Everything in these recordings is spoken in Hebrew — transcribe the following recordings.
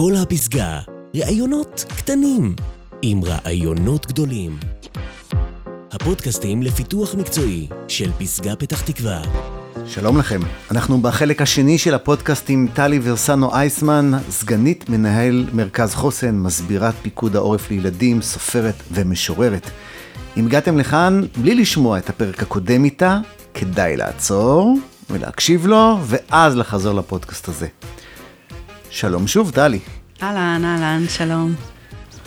כל הפסגה, ראיונות קטנים עם רעיונות גדולים. הפודקאסטים לפיתוח מקצועי של פסגה פתח תקווה. שלום לכם, אנחנו בחלק השני של הפודקאסט עם טלי ורסנו אייסמן, סגנית מנהל מרכז חוסן, מסבירת פיקוד העורף לילדים, סופרת ומשוררת. אם הגעתם לכאן בלי לשמוע את הפרק הקודם איתה, כדאי לעצור ולהקשיב לו, ואז לחזור לפודקאסט הזה. שלום שוב, טלי. אהלן, אהלן, שלום.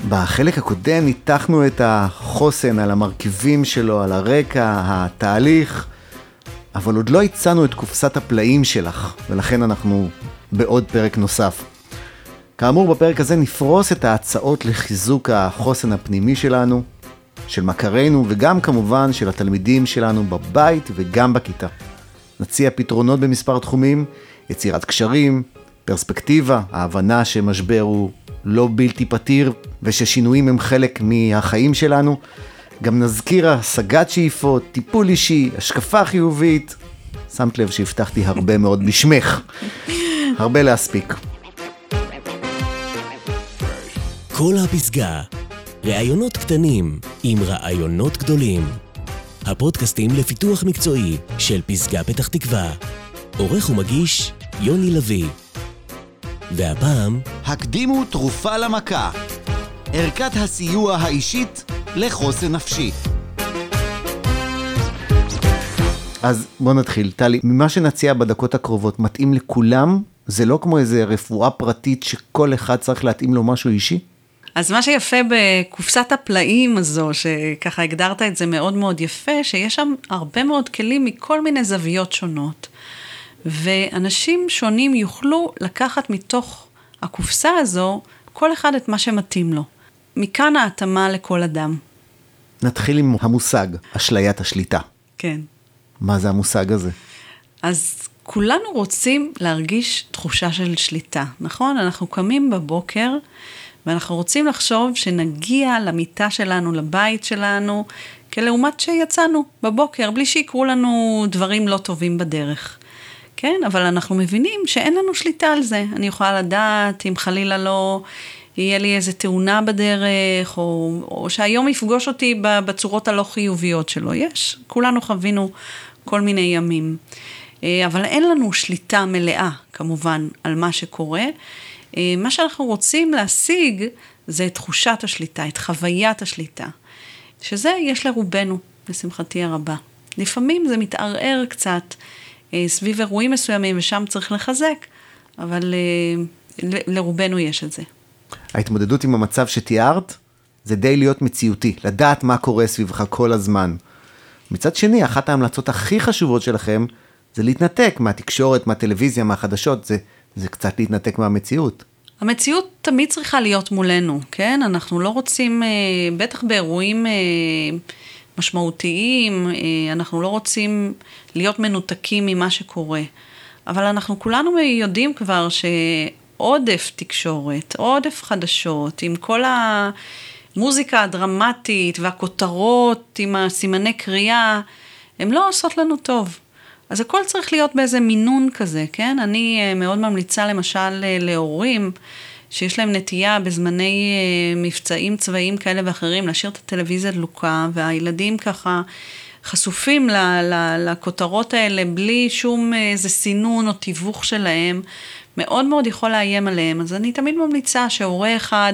בחלק הקודם ניתחנו את החוסן על המרכיבים שלו, על הרקע, התהליך, אבל עוד לא הצענו את קופסת הפלאים שלך, ולכן אנחנו בעוד פרק נוסף. כאמור, בפרק הזה נפרוס את ההצעות לחיזוק החוסן הפנימי שלנו, של מכרינו, וגם כמובן של התלמידים שלנו בבית וגם בכיתה. נציע פתרונות במספר תחומים, יצירת קשרים, פרספקטיבה, ההבנה שמשבר הוא לא בלתי פתיר וששינויים הם חלק מהחיים שלנו. גם נזכיר השגת שאיפות, טיפול אישי, השקפה חיובית. שמת לב שהבטחתי הרבה מאוד בשמך. הרבה להספיק. כל הפסגה, ראיונות קטנים עם רעיונות גדולים. הפודקאסטים לפיתוח מקצועי של פסגה פתח תקווה. עורך ומגיש יוני לביא. והפעם, הקדימו תרופה למכה. ערכת הסיוע האישית לחוסן נפשי. אז בוא נתחיל. טלי, ממה שנציע בדקות הקרובות מתאים לכולם? זה לא כמו איזה רפואה פרטית שכל אחד צריך להתאים לו משהו אישי? אז מה שיפה בקופסת הפלאים הזו, שככה הגדרת את זה מאוד מאוד יפה, שיש שם הרבה מאוד כלים מכל מיני זוויות שונות. ואנשים שונים יוכלו לקחת מתוך הקופסה הזו כל אחד את מה שמתאים לו. מכאן ההתאמה לכל אדם. נתחיל עם המושג, אשליית השליטה. כן. מה זה המושג הזה? אז כולנו רוצים להרגיש תחושה של שליטה, נכון? אנחנו קמים בבוקר ואנחנו רוצים לחשוב שנגיע למיטה שלנו, לבית שלנו, כלעומת שיצאנו בבוקר, בלי שיקרו לנו דברים לא טובים בדרך. כן, אבל אנחנו מבינים שאין לנו שליטה על זה. אני יכולה לדעת אם חלילה לא יהיה לי איזה תאונה בדרך, או, או שהיום יפגוש אותי בצורות הלא חיוביות שלו. יש, כולנו חווינו כל מיני ימים. אה, אבל אין לנו שליטה מלאה, כמובן, על מה שקורה. אה, מה שאנחנו רוצים להשיג זה את תחושת השליטה, את חוויית השליטה. שזה יש לרובנו, לשמחתי הרבה. לפעמים זה מתערער קצת סביב אירועים מסוימים, ושם צריך לחזק, אבל לרובנו יש את זה. ההתמודדות עם המצב שתיארת, זה די להיות מציאותי, לדעת מה קורה סביבך כל הזמן. מצד שני, אחת ההמלצות הכי חשובות שלכם, זה להתנתק מהתקשורת, מהטלוויזיה, מהחדשות, זה, זה קצת להתנתק מהמציאות. המציאות תמיד צריכה להיות מולנו, כן? אנחנו לא רוצים, אה, בטח באירועים אה, משמעותיים, אנחנו לא רוצים להיות מנותקים ממה שקורה. אבל אנחנו כולנו יודעים כבר ש... עודף תקשורת, עודף חדשות, עם כל המוזיקה הדרמטית והכותרות עם הסימני קריאה, הן לא עושות לנו טוב. אז הכל צריך להיות באיזה מינון כזה, כן? אני אה, מאוד ממליצה למשל אה, להורים שיש להם נטייה בזמני אה, מבצעים צבאיים כאלה ואחרים להשאיר את הטלוויזיה דלוקה, והילדים ככה חשופים לכותרות האלה בלי שום איזה סינון או תיווך שלהם, מאוד מאוד יכול לאיים עליהם, אז אני תמיד ממליצה שהורה אחד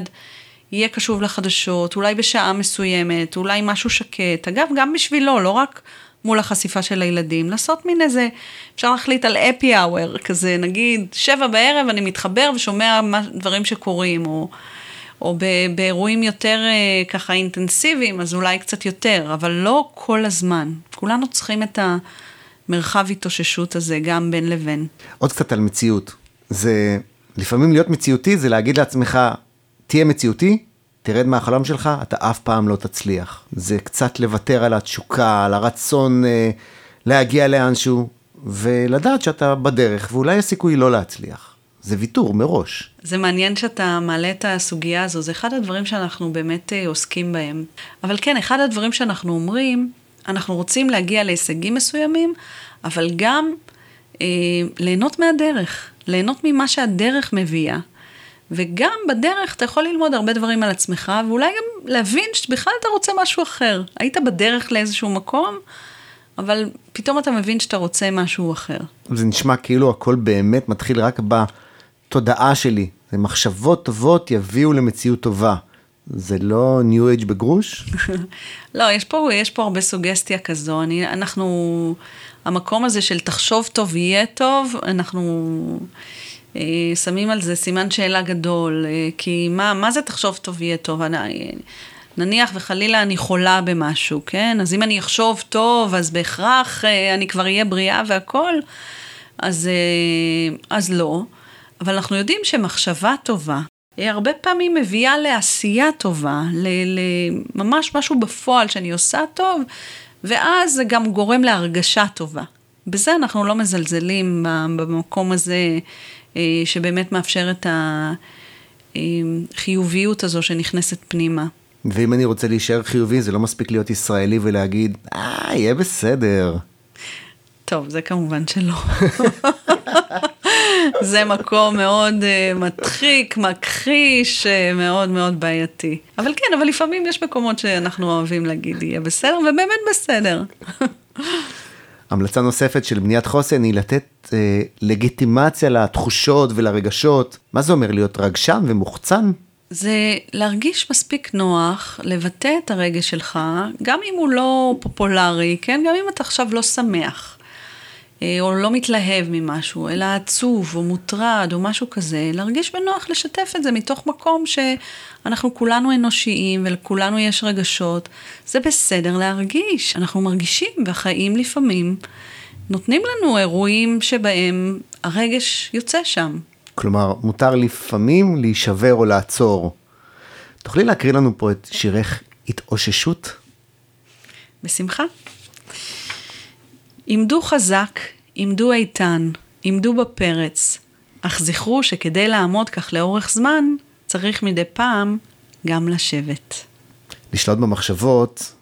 יהיה קשוב לחדשות, אולי בשעה מסוימת, אולי משהו שקט. אגב, גם בשבילו, לא רק מול החשיפה של הילדים, לעשות מין איזה, אפשר להחליט על אפי אאואר, כזה, נגיד, שבע בערב אני מתחבר ושומע דברים שקורים, או, או באירועים יותר אה, ככה אינטנסיביים, אז אולי קצת יותר, אבל לא כל הזמן. כולנו צריכים את המרחב התאוששות הזה, גם בין לבין. עוד קצת על מציאות. זה, לפעמים להיות מציאותי זה להגיד לעצמך, תהיה מציאותי, תרד מהחלום שלך, אתה אף פעם לא תצליח. זה קצת לוותר על התשוקה, על הרצון אה, להגיע לאנשהו, ולדעת שאתה בדרך, ואולי יש סיכוי לא להצליח. זה ויתור מראש. זה מעניין שאתה מעלה את הסוגיה הזו, זה אחד הדברים שאנחנו באמת אה, עוסקים בהם. אבל כן, אחד הדברים שאנחנו אומרים, אנחנו רוצים להגיע להישגים מסוימים, אבל גם אה, ליהנות מהדרך. ליהנות ממה שהדרך מביאה. וגם בדרך אתה יכול ללמוד הרבה דברים על עצמך, ואולי גם להבין שבכלל אתה רוצה משהו אחר. היית בדרך לאיזשהו מקום, אבל פתאום אתה מבין שאתה רוצה משהו אחר. זה נשמע כאילו הכל באמת מתחיל רק בתודעה שלי. זה מחשבות טובות יביאו למציאות טובה. זה לא ניו אייג' בגרוש? לא, יש פה, יש פה הרבה סוגסטיה כזו. אני, אנחנו, המקום הזה של תחשוב טוב יהיה טוב, אנחנו שמים על זה סימן שאלה גדול. אה, כי מה, מה זה תחשוב טוב יהיה טוב? אני, נניח וחלילה אני חולה במשהו, כן? אז אם אני אחשוב טוב, אז בהכרח אה, אני כבר אהיה בריאה והכול, אז, אה, אז לא. אבל אנחנו יודעים שמחשבה טובה, הרבה פעמים מביאה לעשייה טובה, לממש משהו בפועל שאני עושה טוב, ואז זה גם גורם להרגשה טובה. בזה אנחנו לא מזלזלים במקום הזה, אה, שבאמת מאפשר את החיוביות הזו שנכנסת פנימה. ואם אני רוצה להישאר חיובי, זה לא מספיק להיות ישראלי ולהגיד, אה, יהיה בסדר. טוב, זה כמובן שלא. זה מקום מאוד uh, מדחיק, מכחיש, uh, מאוד מאוד בעייתי. אבל כן, אבל לפעמים יש מקומות שאנחנו אוהבים להגיד, יהיה בסדר, ובאמת בסדר. המלצה נוספת של בניית חוסן היא לתת אה, לגיטימציה לתחושות ולרגשות. מה זה אומר להיות רגשן ומוחצן? זה להרגיש מספיק נוח, לבטא את הרגש שלך, גם אם הוא לא פופולרי, כן? גם אם אתה עכשיו לא שמח, או לא מתלהב ממשהו, אלא עצוב או מוטרד או משהו כזה, להרגיש בנוח לשתף את זה מתוך מקום שאנחנו כולנו אנושיים ולכולנו יש רגשות. זה בסדר להרגיש, אנחנו מרגישים, והחיים לפעמים נותנים לנו אירועים שבהם הרגש יוצא שם. כלומר, מותר לפעמים להישבר או לעצור. תוכלי להקריא לנו פה את שירך התאוששות? בשמחה. עמדו חזק, עמדו איתן, עמדו בפרץ, אך זכרו שכדי לעמוד כך לאורך זמן, צריך מדי פעם גם לשבת. לשלוט במחשבות,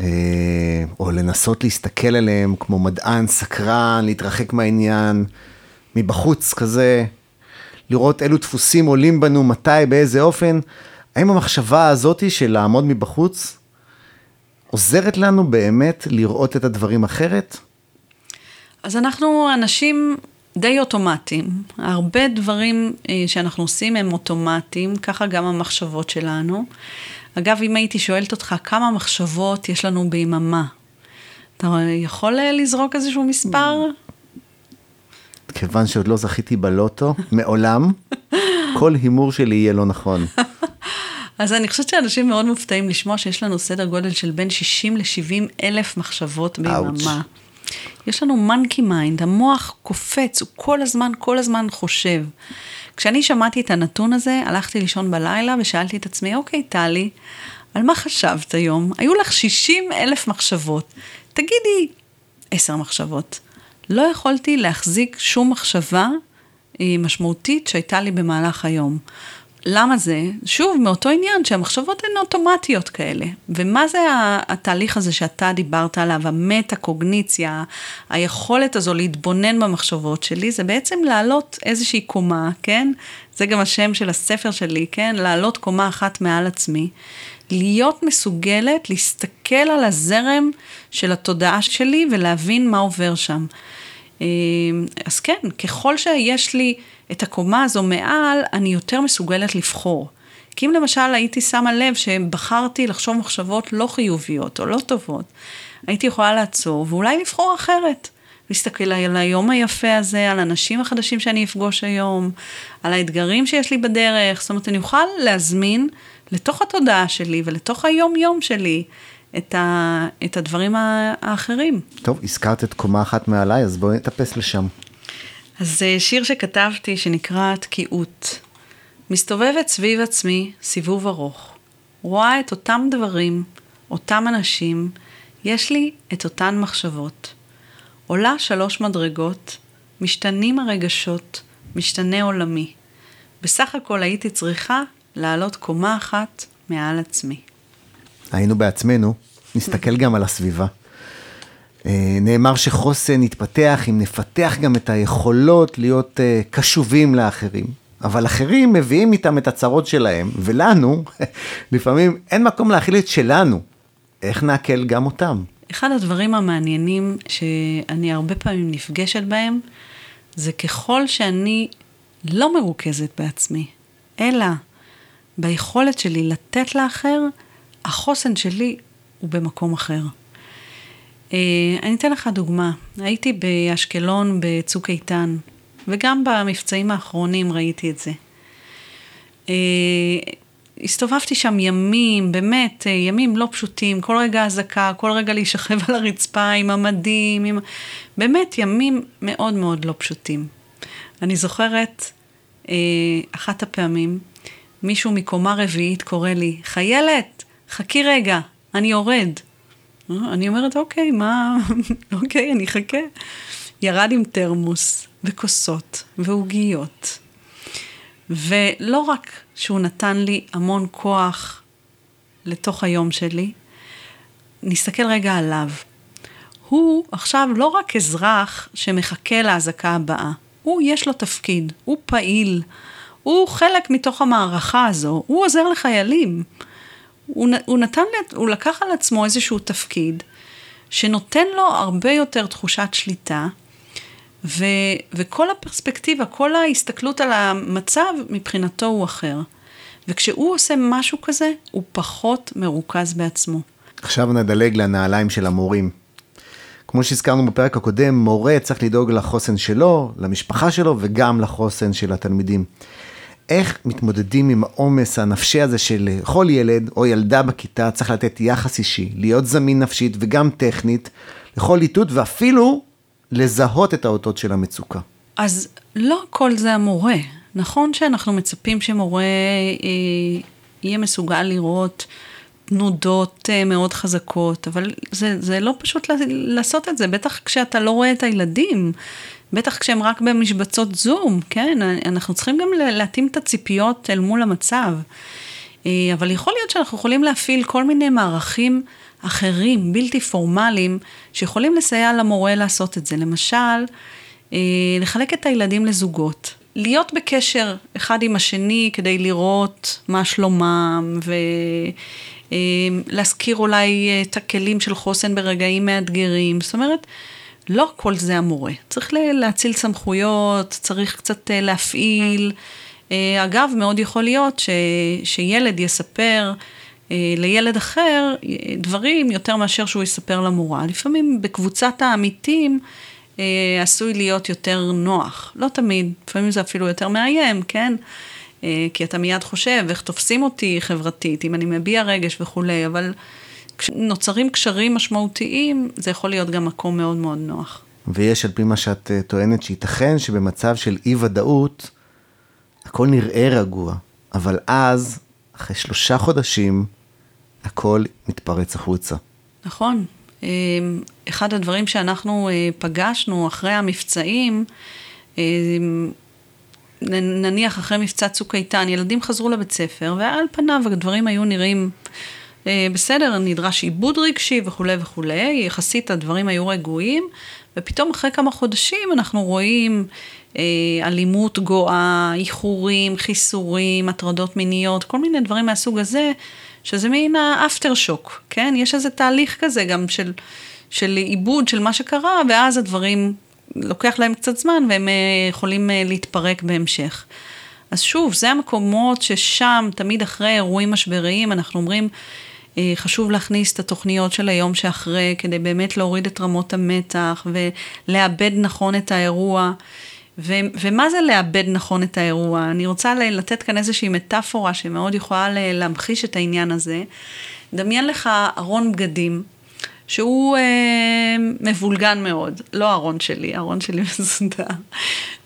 אה, או לנסות להסתכל עליהם כמו מדען סקרן, להתרחק מהעניין, מבחוץ כזה, לראות אילו דפוסים עולים בנו, מתי, באיזה אופן. האם המחשבה הזאת של לעמוד מבחוץ עוזרת לנו באמת לראות את הדברים אחרת? אז אנחנו אנשים די אוטומטיים. הרבה דברים אה, שאנחנו עושים הם אוטומטיים, ככה גם המחשבות שלנו. אגב, אם הייתי שואלת אותך כמה מחשבות יש לנו ביממה, אתה יכול אה, לזרוק איזשהו מספר? כיוון שעוד לא זכיתי בלוטו, מעולם, כל הימור שלי יהיה לא נכון. אז אני חושבת שאנשים מאוד מופתעים לשמוע שיש לנו סדר גודל של בין 60 ל-70 אלף מחשבות ביממה. יש לנו monkey mind, המוח קופץ, הוא כל הזמן, כל הזמן חושב. כשאני שמעתי את הנתון הזה, הלכתי לישון בלילה ושאלתי את עצמי, אוקיי, טלי, על מה חשבת היום? היו לך 60 אלף מחשבות. תגידי, עשר מחשבות. לא יכולתי להחזיק שום מחשבה אה, משמעותית שהייתה לי במהלך היום. למה זה? שוב, מאותו עניין שהמחשבות הן אוטומטיות כאלה. ומה זה התהליך הזה שאתה דיברת עליו, המטה-קוגניציה, היכולת הזו להתבונן במחשבות שלי, זה בעצם לעלות איזושהי קומה, כן? זה גם השם של הספר שלי, כן? לעלות קומה אחת מעל עצמי. להיות מסוגלת להסתכל על הזרם של התודעה שלי ולהבין מה עובר שם. אה, אז כן, ככל שיש לי את הקומה הזו מעל, אני יותר מסוגלת לבחור. כי אם למשל הייתי שמה לב שבחרתי לחשוב מחשבות לא חיוביות או לא טובות, הייתי יכולה לעצור ואולי לבחור אחרת. להסתכל על היום היפה הזה, על האנשים החדשים שאני אפגוש היום, על האתגרים שיש לי בדרך, זאת אומרת, אני אוכל להזמין לתוך התודעה שלי ולתוך היום-יום שלי את, ה, את הדברים האחרים. טוב, הזכרת את קומה אחת מעליי, אז בואי נטפס לשם. אז זה שיר שכתבתי שנקרא תקיעות. מסתובבת סביב עצמי סיבוב ארוך. רואה את אותם דברים, אותם אנשים, יש לי את אותן מחשבות. עולה שלוש מדרגות, משתנים הרגשות, משתנה עולמי. בסך הכל הייתי צריכה לעלות קומה אחת מעל עצמי. היינו בעצמנו, נסתכל גם על הסביבה. אה, נאמר שחוסן יתפתח אם נפתח גם את היכולות להיות אה, קשובים לאחרים. אבל אחרים מביאים איתם את הצרות שלהם, ולנו, לפעמים אין מקום להכיל את שלנו. איך נעכל גם אותם? אחד הדברים המעניינים שאני הרבה פעמים נפגשת בהם, זה ככל שאני לא מרוכזת בעצמי, אלא ביכולת שלי לתת לאחר, החוסן שלי הוא במקום אחר. אה, אני אתן לך דוגמה. הייתי באשקלון בצוק איתן, וגם במבצעים האחרונים ראיתי את זה. אה, הסתובבתי שם ימים, באמת, אה, ימים לא פשוטים, כל רגע אזעקה, כל רגע להישכב על הרצפה עם המדים, עם... באמת ימים מאוד מאוד לא פשוטים. אני זוכרת אחת הפעמים, מישהו מקומה רביעית קורא לי, חיילת, חכי רגע, אני יורד. אה, אני אומרת, אוקיי, מה, אוקיי, אני אחכה. ירד עם תרמוס וכוסות ועוגיות. ולא רק שהוא נתן לי המון כוח לתוך היום שלי, נסתכל רגע עליו. הוא עכשיו לא רק אזרח שמחכה לאזעקה הבאה, הוא יש לו תפקיד, הוא פעיל, הוא חלק מתוך המערכה הזו, הוא עוזר לחיילים. הוא, הוא נתן, הוא לקח על עצמו איזשהו תפקיד שנותן לו הרבה יותר תחושת שליטה, ו, וכל הפרספקטיבה, כל ההסתכלות על המצב, מבחינתו הוא אחר. וכשהוא עושה משהו כזה, הוא פחות מרוכז בעצמו. עכשיו נדלג לנעליים של המורים. כמו שהזכרנו בפרק הקודם, מורה צריך לדאוג לחוסן שלו, למשפחה שלו וגם לחוסן של התלמידים. איך מתמודדים עם העומס הנפשי הזה שלכל ילד או ילדה בכיתה צריך לתת יחס אישי, להיות זמין נפשית וגם טכנית לכל איתות ואפילו לזהות את האותות של המצוקה. אז לא כל זה המורה. נכון שאנחנו מצפים שמורה אה, יהיה מסוגל לראות תנודות אה, מאוד חזקות, אבל זה, זה לא פשוט לעשות את זה, בטח כשאתה לא רואה את הילדים, בטח כשהם רק במשבצות זום, כן? אנחנו צריכים גם להתאים את הציפיות אל מול המצב. אה, אבל יכול להיות שאנחנו יכולים להפעיל כל מיני מערכים אחרים, בלתי פורמליים, שיכולים לסייע למורה לעשות את זה. למשל, אה, לחלק את הילדים לזוגות. להיות בקשר אחד עם השני כדי לראות מה שלומם ולהזכיר אה, אולי את הכלים של חוסן ברגעים מאתגרים. זאת אומרת, לא כל זה המורה. צריך להציל סמכויות, צריך קצת אה, להפעיל. אגב, מאוד יכול להיות ש, שילד יספר לילד אחר דברים יותר מאשר שהוא יספר למורה. לפעמים בקבוצת העמיתים אה, עשוי להיות יותר נוח. לא תמיד, לפעמים זה אפילו יותר מאיים, כן? אה, כי אתה מיד חושב איך תופסים אותי חברתית, אם אני מביע רגש וכולי, אבל כשנוצרים קשרים משמעותיים, זה יכול להיות גם מקום מאוד מאוד נוח. ויש על פי מה שאת אה, טוענת שייתכן שבמצב של אי ודאות, הכל נראה רגוע, אבל אז, אחרי שלושה חודשים, הכל מתפרץ החוצה. נכון. אמ, אחד הדברים שאנחנו אה, פגשנו אחרי המבצעים, אמ, נניח אחרי מבצע צוק איתן, ילדים חזרו לבית ספר, ועל פניו הדברים היו נראים בסדר, נדרש עיבוד רגשי וכולי וכולי, יחסית הדברים היו רגועים, ופתאום אחרי כמה חודשים אנחנו רואים אה, אלימות גואה, איחורים, חיסורים, הטרדות מיניות, כל מיני דברים מהסוג הזה, שזה מין האפטר שוק, כן? יש איזה תהליך כזה גם של, של עיבוד של מה שקרה, ואז הדברים, לוקח להם קצת זמן והם אה, יכולים אה, להתפרק בהמשך. אז שוב, זה המקומות ששם, תמיד אחרי אירועים משבריים, אנחנו אומרים, אה, חשוב להכניס את התוכניות של היום שאחרי, כדי באמת להוריד את רמות המתח ולעבד נכון את האירוע. ו- ומה זה לאבד נכון את האירוע? אני רוצה לתת כאן איזושהי מטאפורה שמאוד יכולה להמחיש את העניין הזה. דמיין לך ארון בגדים, שהוא אה, מבולגן מאוד, לא ארון שלי, ארון שלי מסודר,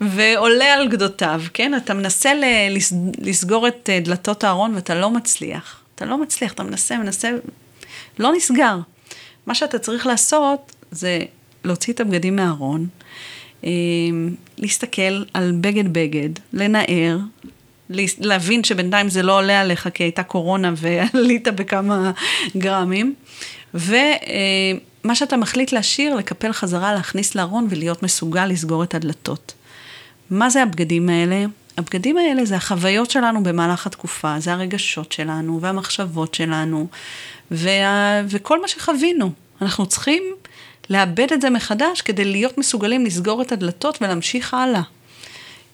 ועולה על גדותיו, כן? אתה מנסה לסגור את אה, דלתות הארון ואתה לא מצליח. אתה לא מצליח, אתה מנסה, מנסה, לא נסגר. מה שאתה צריך לעשות זה להוציא את הבגדים מהארון, אמ, להסתכל על בגד בגד, לנער, להבין שבינתיים זה לא עולה עליך כי הייתה קורונה ועלית בכמה גרמים, ומה שאתה מחליט להשאיר, לקפל חזרה, להכניס לארון ולהיות מסוגל לסגור את הדלתות. מה זה הבגדים האלה? הבגדים האלה זה החוויות שלנו במהלך התקופה, זה הרגשות שלנו והמחשבות שלנו וה... וכל מה שחווינו. אנחנו צריכים לאבד את זה מחדש כדי להיות מסוגלים לסגור את הדלתות ולהמשיך הלאה.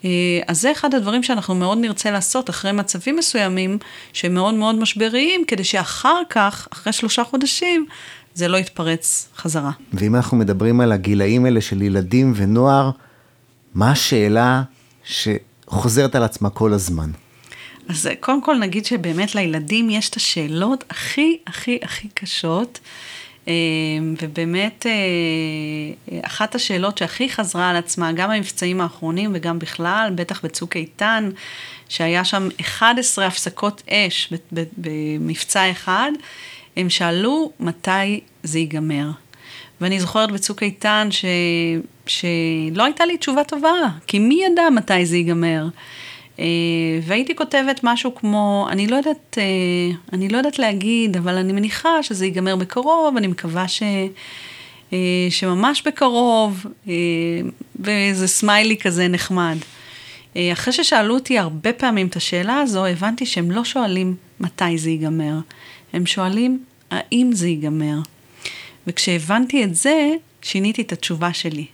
אה, אז זה אחד הדברים שאנחנו מאוד נרצה לעשות אחרי מצבים מסוימים שהם מאוד מאוד משבריים, כדי שאחר כך, אחרי שלושה חודשים, זה לא יתפרץ חזרה. ואם אנחנו מדברים על הגילאים האלה של ילדים ונוער, מה השאלה שחוזרת על עצמה כל הזמן? אז קודם כל נגיד שבאמת לילדים יש את השאלות הכי הכי הכי קשות. אה, ובאמת, אה, אחת השאלות שהכי חזרה על עצמה, גם במבצעים האחרונים וגם בכלל, בטח בצוק איתן, שהיה שם 11 הפסקות אש במבצע אחד, הם שאלו מתי זה ייגמר. ואני זוכרת בצוק איתן ש... שלא הייתה לי תשובה טובה, כי מי ידע מתי זה ייגמר? אה, והייתי כותבת משהו כמו, אני לא יודעת, אה, אני לא יודעת להגיד, אבל אני מניחה שזה ייגמר בקרוב, אני מקווה ש... אה, שממש בקרוב, ואיזה סמיילי כזה נחמד. אחרי ששאלו אותי הרבה פעמים את השאלה הזו, הבנתי שהם לא שואלים מתי זה ייגמר, הם שואלים האם זה ייגמר. וכשהבנתי את זה, שיניתי את התשובה שלי.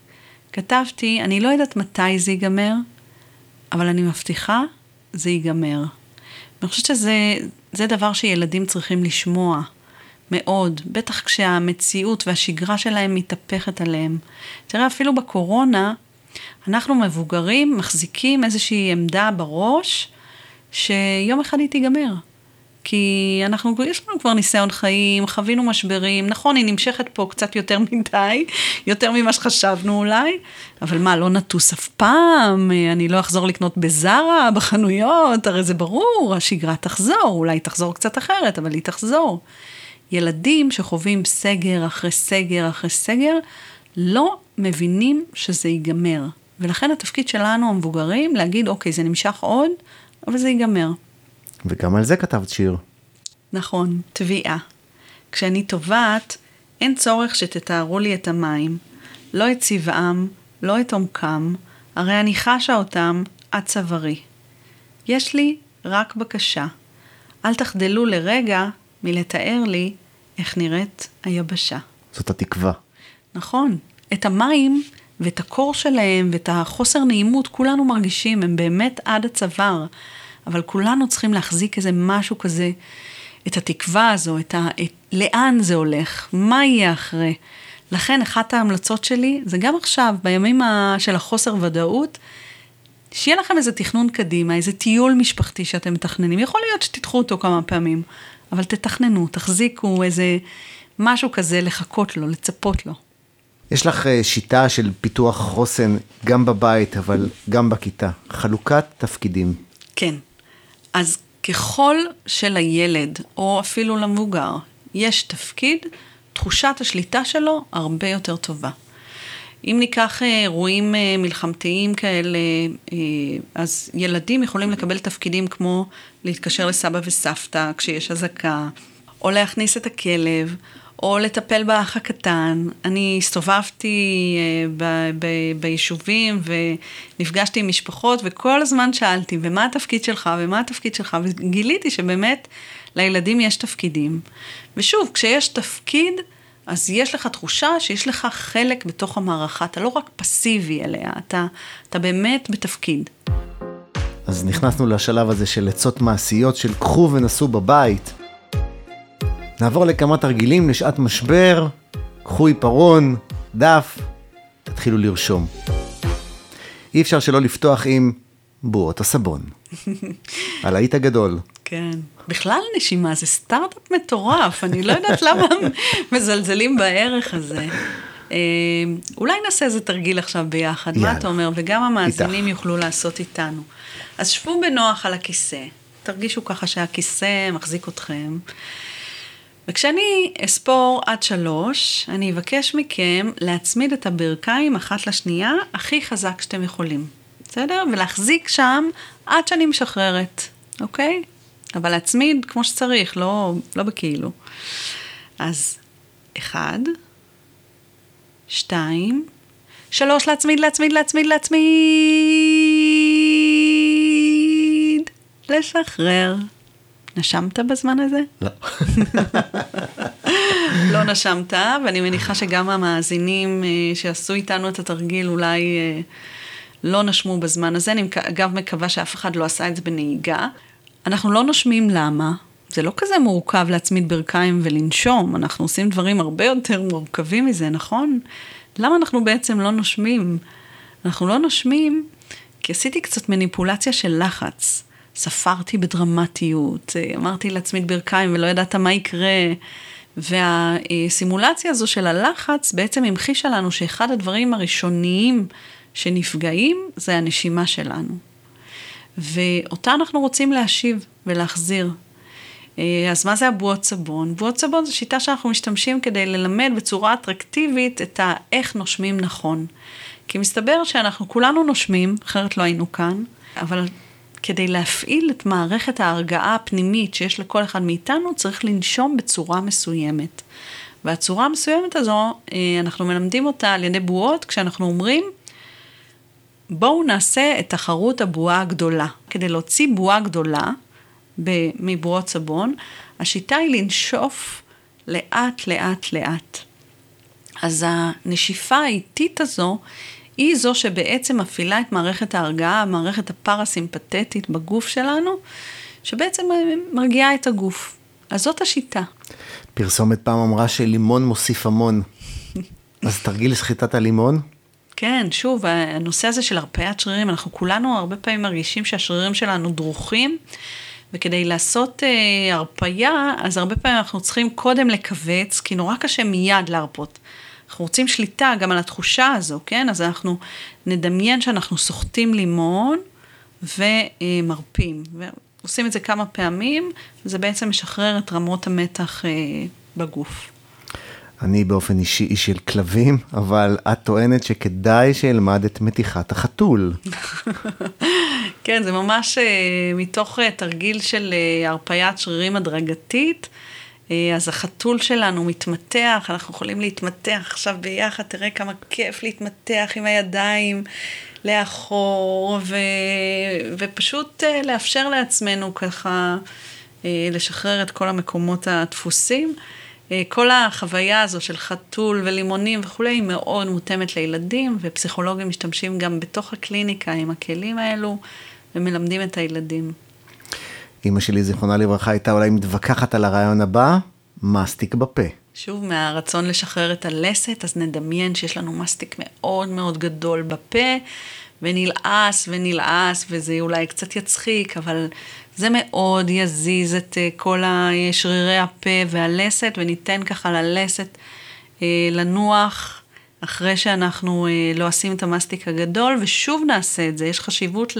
כתבתי, אני לא יודעת מתי זה ייגמר, אבל אני מבטיחה, זה ייגמר. אני חושבת שזה דבר שילדים צריכים לשמוע מאוד, בטח כשהמציאות והשגרה שלהם מתהפכת עליהם. תראה, אפילו בקורונה, אנחנו מבוגרים מחזיקים איזושהי עמדה בראש, שיום אחד היא תיגמר. כי אנחנו, יש לנו כבר ניסיון חיים, חווינו משברים, נכון, היא נמשכת פה קצת יותר מדי, יותר ממה שחשבנו אולי, אבל מה, לא נטוס אף פעם, אני לא אחזור לקנות בזארה, בחנויות, הרי זה ברור, השגרה תחזור, אולי תחזור קצת אחרת, אבל היא תחזור. ילדים שחווים סגר אחרי סגר אחרי סגר, לא מבינים שזה ייגמר. ולכן התפקיד שלנו, המבוגרים, להגיד, אוקיי, זה נמשך עוד, אבל זה ייגמר. וגם על זה כתבת שיר. נכון, תביעה. כשאני טובעת, אין צורך שתתארו לי את המים, לא את צבעם, לא את עומקם, הרי אני חשה אותם עד צווארי. יש לי רק בקשה, אל תחדלו לרגע מלתאר לי איך נראית היבשה. זאת התקווה. נכון. את המים ואת הקור שלהם ואת החוסר נעימות כולנו מרגישים, הם באמת עד הצוואר. אבל כולנו צריכים להחזיק איזה משהו כזה, את התקווה הזו, את ה... את... לאן זה הולך, מה יהיה אחרי. לכן אחת ההמלצות שלי, זה גם עכשיו, בימים ה... של החוסר ודאות, שיהיה לכם איזה תכנון קדימה, איזה טיול משפחתי שאתם מתכננים. יכול להיות שתדחו אותו כמה פעמים, אבל תתכננו, תחזיקו איזה משהו כזה לחכות לו, לצפות לו. יש לך אה, שיטה של פיתוח חוסן גם בבית, אבל גם בכיתה. חלוקת תפקידים. כן. אז ככל שלילד, או אפילו למבוגר, יש תפקיד, תחושת השליטה שלו הרבה יותר טובה. אם ניקח אה, אירועים אה, מלחמתיים כאלה, אה, אז ילדים יכולים לקבל תפקידים כמו להתקשר לסבא וסבתא כשיש אזעקה, או להכניס את הכלב, או לטפל באח הקטן. אני הסתובבתי אה, ב- ב- ביישובים ונפגשתי עם משפחות, וכל הזמן שאלתי, ומה התפקיד שלך, ומה התפקיד שלך, וגיליתי שבאמת לילדים יש תפקידים. ושוב, כשיש תפקיד, אז יש לך תחושה שיש לך חלק בתוך המערכה, אתה לא רק פסיבי אליה, אתה, אתה באמת בתפקיד. אז נכנסנו לשלב הזה של עצות מעשיות של קחו ונסו בבית. נעבור לכמה תרגילים לשעת משבר, קחו עיפרון, דף, תתחילו לרשום. אי אפשר שלא לפתוח עם בועות הסבון. הלהיט הגדול. כן. בכלל נשימה זה סטארט-אפ מטורף, אני לא יודעת למה מזלזלים בערך הזה. אה, אולי נעשה איזה תרגיל עכשיו ביחד, יאללה. מה אתה אומר? וגם המאזינים איתך. יוכלו לעשות איתנו. אז שבו בנוח על הכיסא, תרגישו ככה שהכיסא מחזיק אתכם. וכשאני אספור עד שלוש, אני אבקש מכם להצמיד את הברכיים אחת לשנייה הכי חזק שאתם יכולים, בסדר? ולהחזיק שם עד שאני משחררת, אוקיי? אבל להצמיד כמו שצריך, לא, לא בכאילו. אז אחד, שתיים, שלוש, להצמיד, להצמיד, להצמיד, להצמיד. לשחרר. נשמת בזמן הזה? לא. לא נשמת, ואני מניחה שגם המאזינים אה, שעשו איתנו את התרגיל אולי אה, לא נשמו בזמן הזה. אני אגב מקווה שאף אחד לא עשה את זה בנהיגה. אנחנו לא נושמים למה? זה לא כזה מורכב להצמיד ברכיים ולנשום, אנחנו עושים דברים הרבה יותר מורכבים מזה, נכון? למה אנחנו בעצם לא נושמים? אנחנו לא נושמים כי עשיתי קצת מניפולציה של לחץ. ספרתי בדרמטיות, אה, אמרתי להצמיד ברכיים ולא ידעת מה יקרה. והסימולציה הזו של הלחץ בעצם המחישה לנו שאחד הדברים הראשוניים שנפגעים זה הנשימה שלנו. ואותה אנחנו רוצים להשיב ולהחזיר. אה, אז מה זה הבועות סבון? בועות סבון זו שיטה שאנחנו משתמשים כדי ללמד בצורה אטרקטיבית את האיך נושמים נכון. כי מסתבר שאנחנו כולנו נושמים, אחרת לא היינו כאן, אבל כדי להפעיל את מערכת ההרגעה הפנימית שיש לכל אחד מאיתנו, צריך לנשום בצורה מסוימת. והצורה המסוימת הזו, אה, אנחנו מלמדים אותה על ידי בועות, כשאנחנו אומרים, בואו נעשה את תחרות הבועה הגדולה. כדי להוציא בועה גדולה מבועות סבון, השיטה היא לנשוף לאט, לאט, לאט. אז הנשיפה האיטית הזו היא זו שבעצם מפעילה את מערכת ההרגעה, המערכת הפרסימפטית בגוף שלנו, שבעצם מרגיעה את הגוף. אז זאת השיטה. פרסומת פעם אמרה שלימון מוסיף המון. אז תרגיל סחיטת הלימון. כן, שוב, הנושא הזה של הרפאית שרירים, אנחנו כולנו הרבה פעמים מרגישים שהשרירים שלנו דרוכים, וכדי לעשות אה, הרפייה, אז הרבה פעמים אנחנו צריכים קודם לכווץ, כי נורא קשה מיד להרפות. אנחנו רוצים שליטה גם על התחושה הזו, כן? אז אנחנו נדמיין שאנחנו סוחטים לימון ומרפים. ועושים את זה כמה פעמים, וזה בעצם משחרר את רמות המתח אה, בגוף. אני באופן אישי איש של כלבים, אבל את טוענת שכדאי שאלמד את מתיחת החתול. כן, זה ממש אה, מתוך אה, תרגיל של הרפיית שרירים הדרגתית. אה, אז החתול שלנו מתמתח, אנחנו יכולים להתמתח עכשיו ביחד, תראה כמה כיף להתמתח עם הידיים לאחור, ו... ופשוט אה, לאפשר לעצמנו ככה אה, לשחרר את כל המקומות הדפוסים. כל החוויה הזו של חתול ולימונים וכולי היא מאוד מותאמת לילדים, ופסיכולוגים משתמשים גם בתוך הקליניקה עם הכלים האלו, ומלמדים את הילדים. אימא שלי, זיכרונה לברכה, הייתה אולי מתווכחת על הרעיון הבא, מסטיק בפה. שוב, מהרצון לשחרר את הלסת, אז נדמיין שיש לנו מסטיק מאוד מאוד גדול בפה, ונלעס ונלעס, וזה אולי קצת יצחיק, אבל זה מאוד יזיז את אה, כל שרירי הפה והלסת, וניתן ככה ללסת אה, לנוח. אחרי שאנחנו אה, לא עושים את המסטיק הגדול, ושוב נעשה את זה. יש חשיבות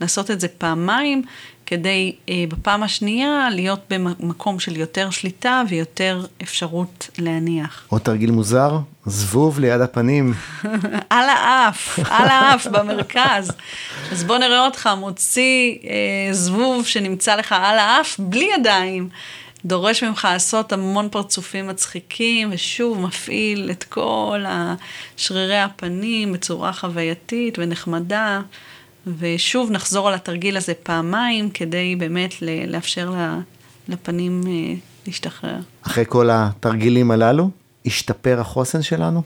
לעשות את זה פעמיים, כדי אה, בפעם השנייה להיות במקום של יותר שליטה ויותר אפשרות להניח. עוד תרגיל מוזר, זבוב ליד הפנים. על האף, על האף במרכז. אז בוא נראה אותך מוציא אה, זבוב שנמצא לך על האף בלי ידיים. דורש ממך לעשות המון פרצופים מצחיקים, ושוב מפעיל את כל שרירי הפנים בצורה חווייתית ונחמדה. ושוב נחזור על התרגיל הזה פעמיים, כדי באמת לאפשר לפנים אה, להשתחרר. אחרי כל התרגילים הללו, השתפר החוסן שלנו?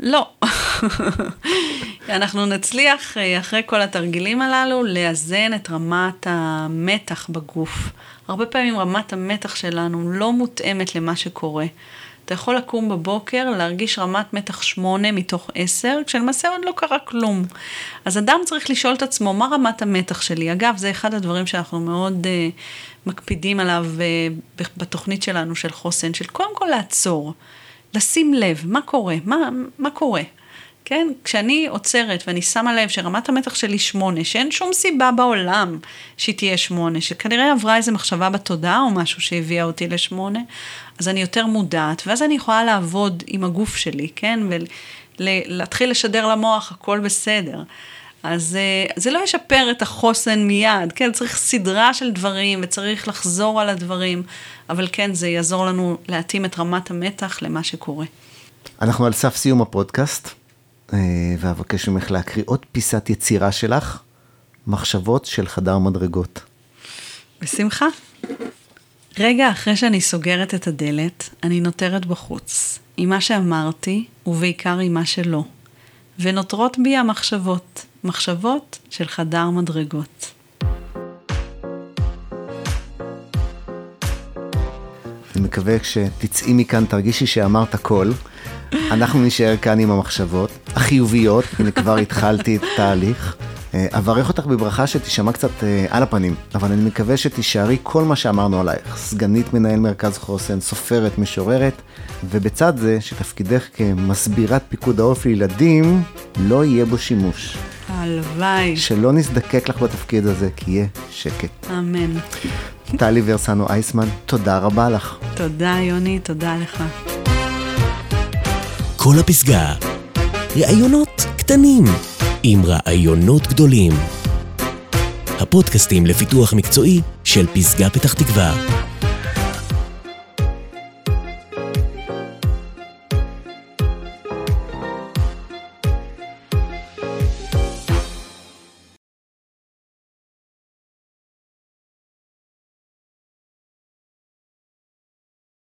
לא. אנחנו נצליח אה, אחרי כל התרגילים הללו לאזן את רמת המתח בגוף. הרבה פעמים רמת המתח שלנו לא מותאמת למה שקורה. אתה יכול לקום בבוקר, להרגיש רמת מתח 8 מתוך 10, כשלמעשה עוד לא קרה כלום. אז אדם צריך לשאול את עצמו, מה רמת המתח שלי? אגב, זה אחד הדברים שאנחנו מאוד uh, מקפידים עליו uh, בתוכנית שלנו של חוסן, של קודם כל לעצור, לשים לב, מה קורה? מה, מה קורה? כן? כשאני עוצרת ואני שמה לב שרמת המתח שלי שמונה, שאין שום סיבה בעולם שהיא תהיה שמונה, שכנראה עברה איזו מחשבה בתודעה או משהו שהביאה אותי לשמונה, אז אני יותר מודעת, ואז אני יכולה לעבוד עם הגוף שלי, כן? ולהתחיל לשדר למוח, הכל בסדר. אז אה, זה לא ישפר את החוסן מיד, כן? צריך סדרה של דברים וצריך לחזור על הדברים, אבל כן, זה יעזור לנו להתאים את רמת המתח למה שקורה. אנחנו על סף סיום הפודקאסט. אה, ואבקש ממך להקריא עוד פיסת יצירה שלך, מחשבות של חדר מדרגות. בשמחה. רגע אחרי שאני סוגרת את הדלת, אני נותרת בחוץ, עם מה שאמרתי, ובעיקר עם מה שלא. ונותרות בי המחשבות, מחשבות של חדר מדרגות. אני מקווה כשתצאי מכאן תרגישי שאמרת הכל. אנחנו נשאר כאן עם המחשבות החיוביות, הנה כבר התחלתי את התהליך. אה, אברך אותך בברכה שתישמע קצת אה, על הפנים, אבל אני מקווה שתישארי כל מה שאמרנו עלייך. סגנית מנהל מרכז חוסן, סופרת, משוררת, ובצד זה שתפקידך כמסבירת פיקוד העורף לילדים, לא יהיה בו שימוש. הלוואי. שלא נזדקק לך בתפקיד הזה, כי יהיה שקט. אמן. טלי ורסנו אייסמן, תודה רבה לך. תודה, יוני, תודה לך. כל הפסגה. ראיונות קטנים עם רעיונות גדולים. הפודקאסטים לפיתוח מקצועי של פסגה פתח תקווה.